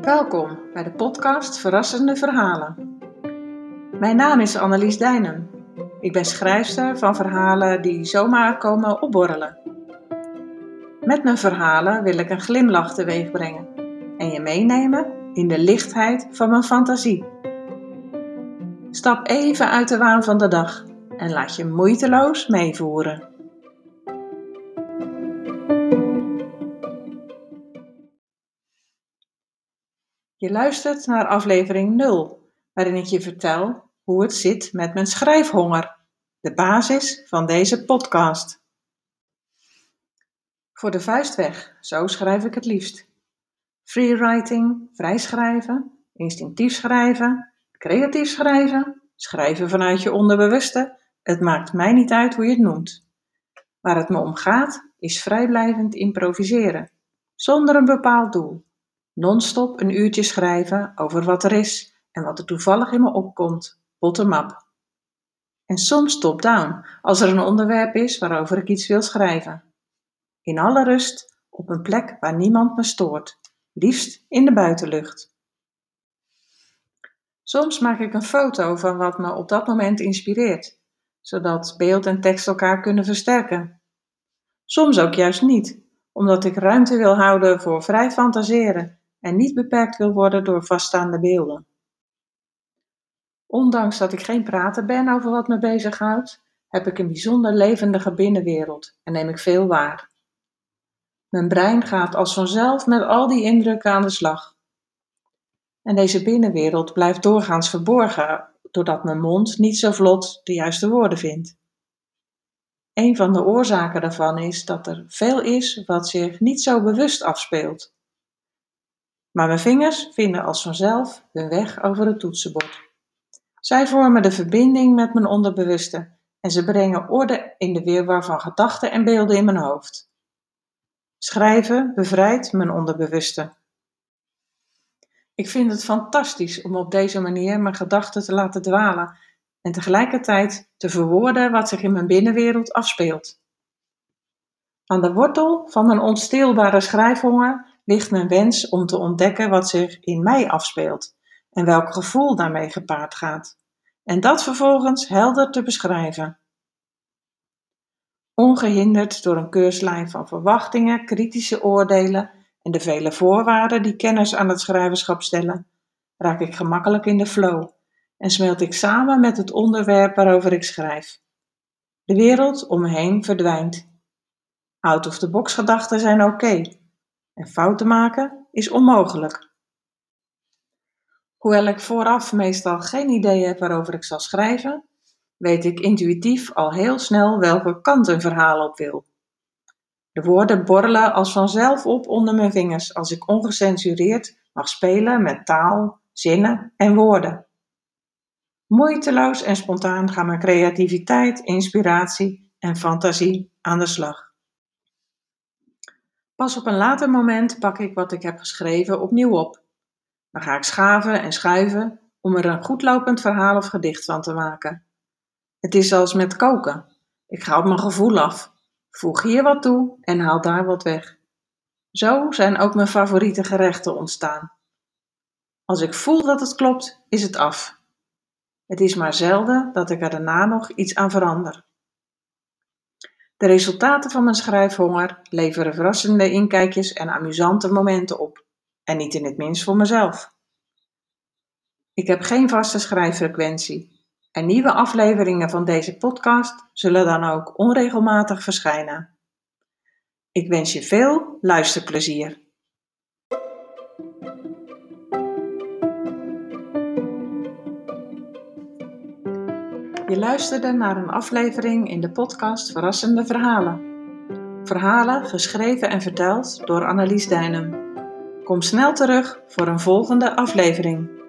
Welkom bij de podcast Verrassende Verhalen. Mijn naam is Annelies Dijnen. Ik ben schrijfster van verhalen die zomaar komen opborrelen. Met mijn verhalen wil ik een glimlach teweeg brengen en je meenemen in de lichtheid van mijn fantasie. Stap even uit de waan van de dag en laat je moeiteloos meevoeren. Je luistert naar aflevering 0, waarin ik je vertel hoe het zit met mijn schrijfhonger, de basis van deze podcast. Voor de vuist weg, zo schrijf ik het liefst. Freewriting, vrij schrijven, instinctief schrijven, creatief schrijven, schrijven vanuit je onderbewuste, het maakt mij niet uit hoe je het noemt. Waar het me om gaat, is vrijblijvend improviseren, zonder een bepaald doel. Non-stop een uurtje schrijven over wat er is en wat er toevallig in me opkomt, bottom-up. En soms top-down, als er een onderwerp is waarover ik iets wil schrijven. In alle rust, op een plek waar niemand me stoort, liefst in de buitenlucht. Soms maak ik een foto van wat me op dat moment inspireert, zodat beeld en tekst elkaar kunnen versterken. Soms ook juist niet, omdat ik ruimte wil houden voor vrij fantaseren en niet beperkt wil worden door vaststaande beelden. Ondanks dat ik geen prater ben over wat me bezighoudt, heb ik een bijzonder levendige binnenwereld en neem ik veel waar. Mijn brein gaat als vanzelf met al die indrukken aan de slag. En deze binnenwereld blijft doorgaans verborgen, doordat mijn mond niet zo vlot de juiste woorden vindt. Een van de oorzaken daarvan is dat er veel is wat zich niet zo bewust afspeelt. Maar mijn vingers vinden als vanzelf hun weg over het toetsenbord. Zij vormen de verbinding met mijn onderbewuste en ze brengen orde in de weerwar van gedachten en beelden in mijn hoofd. Schrijven bevrijdt mijn onderbewuste. Ik vind het fantastisch om op deze manier mijn gedachten te laten dwalen en tegelijkertijd te verwoorden wat zich in mijn binnenwereld afspeelt. Aan de wortel van mijn onstilbare schrijfhonger ligt mijn wens om te ontdekken wat zich in mij afspeelt en welk gevoel daarmee gepaard gaat, en dat vervolgens helder te beschrijven. Ongehinderd door een keurslijn van verwachtingen, kritische oordelen en de vele voorwaarden die kenners aan het schrijverschap stellen, raak ik gemakkelijk in de flow en smelt ik samen met het onderwerp waarover ik schrijf. De wereld om me heen verdwijnt. Out-of-the-box gedachten zijn oké en fouten maken is onmogelijk. Hoewel ik vooraf meestal geen idee heb waarover ik zal schrijven, weet ik intuïtief al heel snel welke kant een verhaal op wil. De woorden borrelen als vanzelf op onder mijn vingers als ik ongecensureerd mag spelen met taal, zinnen en woorden. Moeiteloos en spontaan gaan mijn creativiteit, inspiratie en fantasie aan de slag. Pas op een later moment pak ik wat ik heb geschreven opnieuw op. Dan ga ik schaven en schuiven om er een goedlopend verhaal of gedicht van te maken. Het is als met koken. Ik ga op mijn gevoel af, voeg hier wat toe en haal daar wat weg. Zo zijn ook mijn favoriete gerechten ontstaan. Als ik voel dat het klopt, is het af. Het is maar zelden dat ik er daarna nog iets aan verander. De resultaten van mijn schrijfhonger leveren verrassende inkijkjes en amusante momenten op, en niet in het minst voor mezelf. Ik heb geen vaste schrijffrequentie en nieuwe afleveringen van deze podcast zullen dan ook onregelmatig verschijnen. Ik wens je veel luisterplezier. Je luisterde naar een aflevering in de podcast Verrassende Verhalen. Verhalen geschreven en verteld door Annelies Dijnem. Kom snel terug voor een volgende aflevering.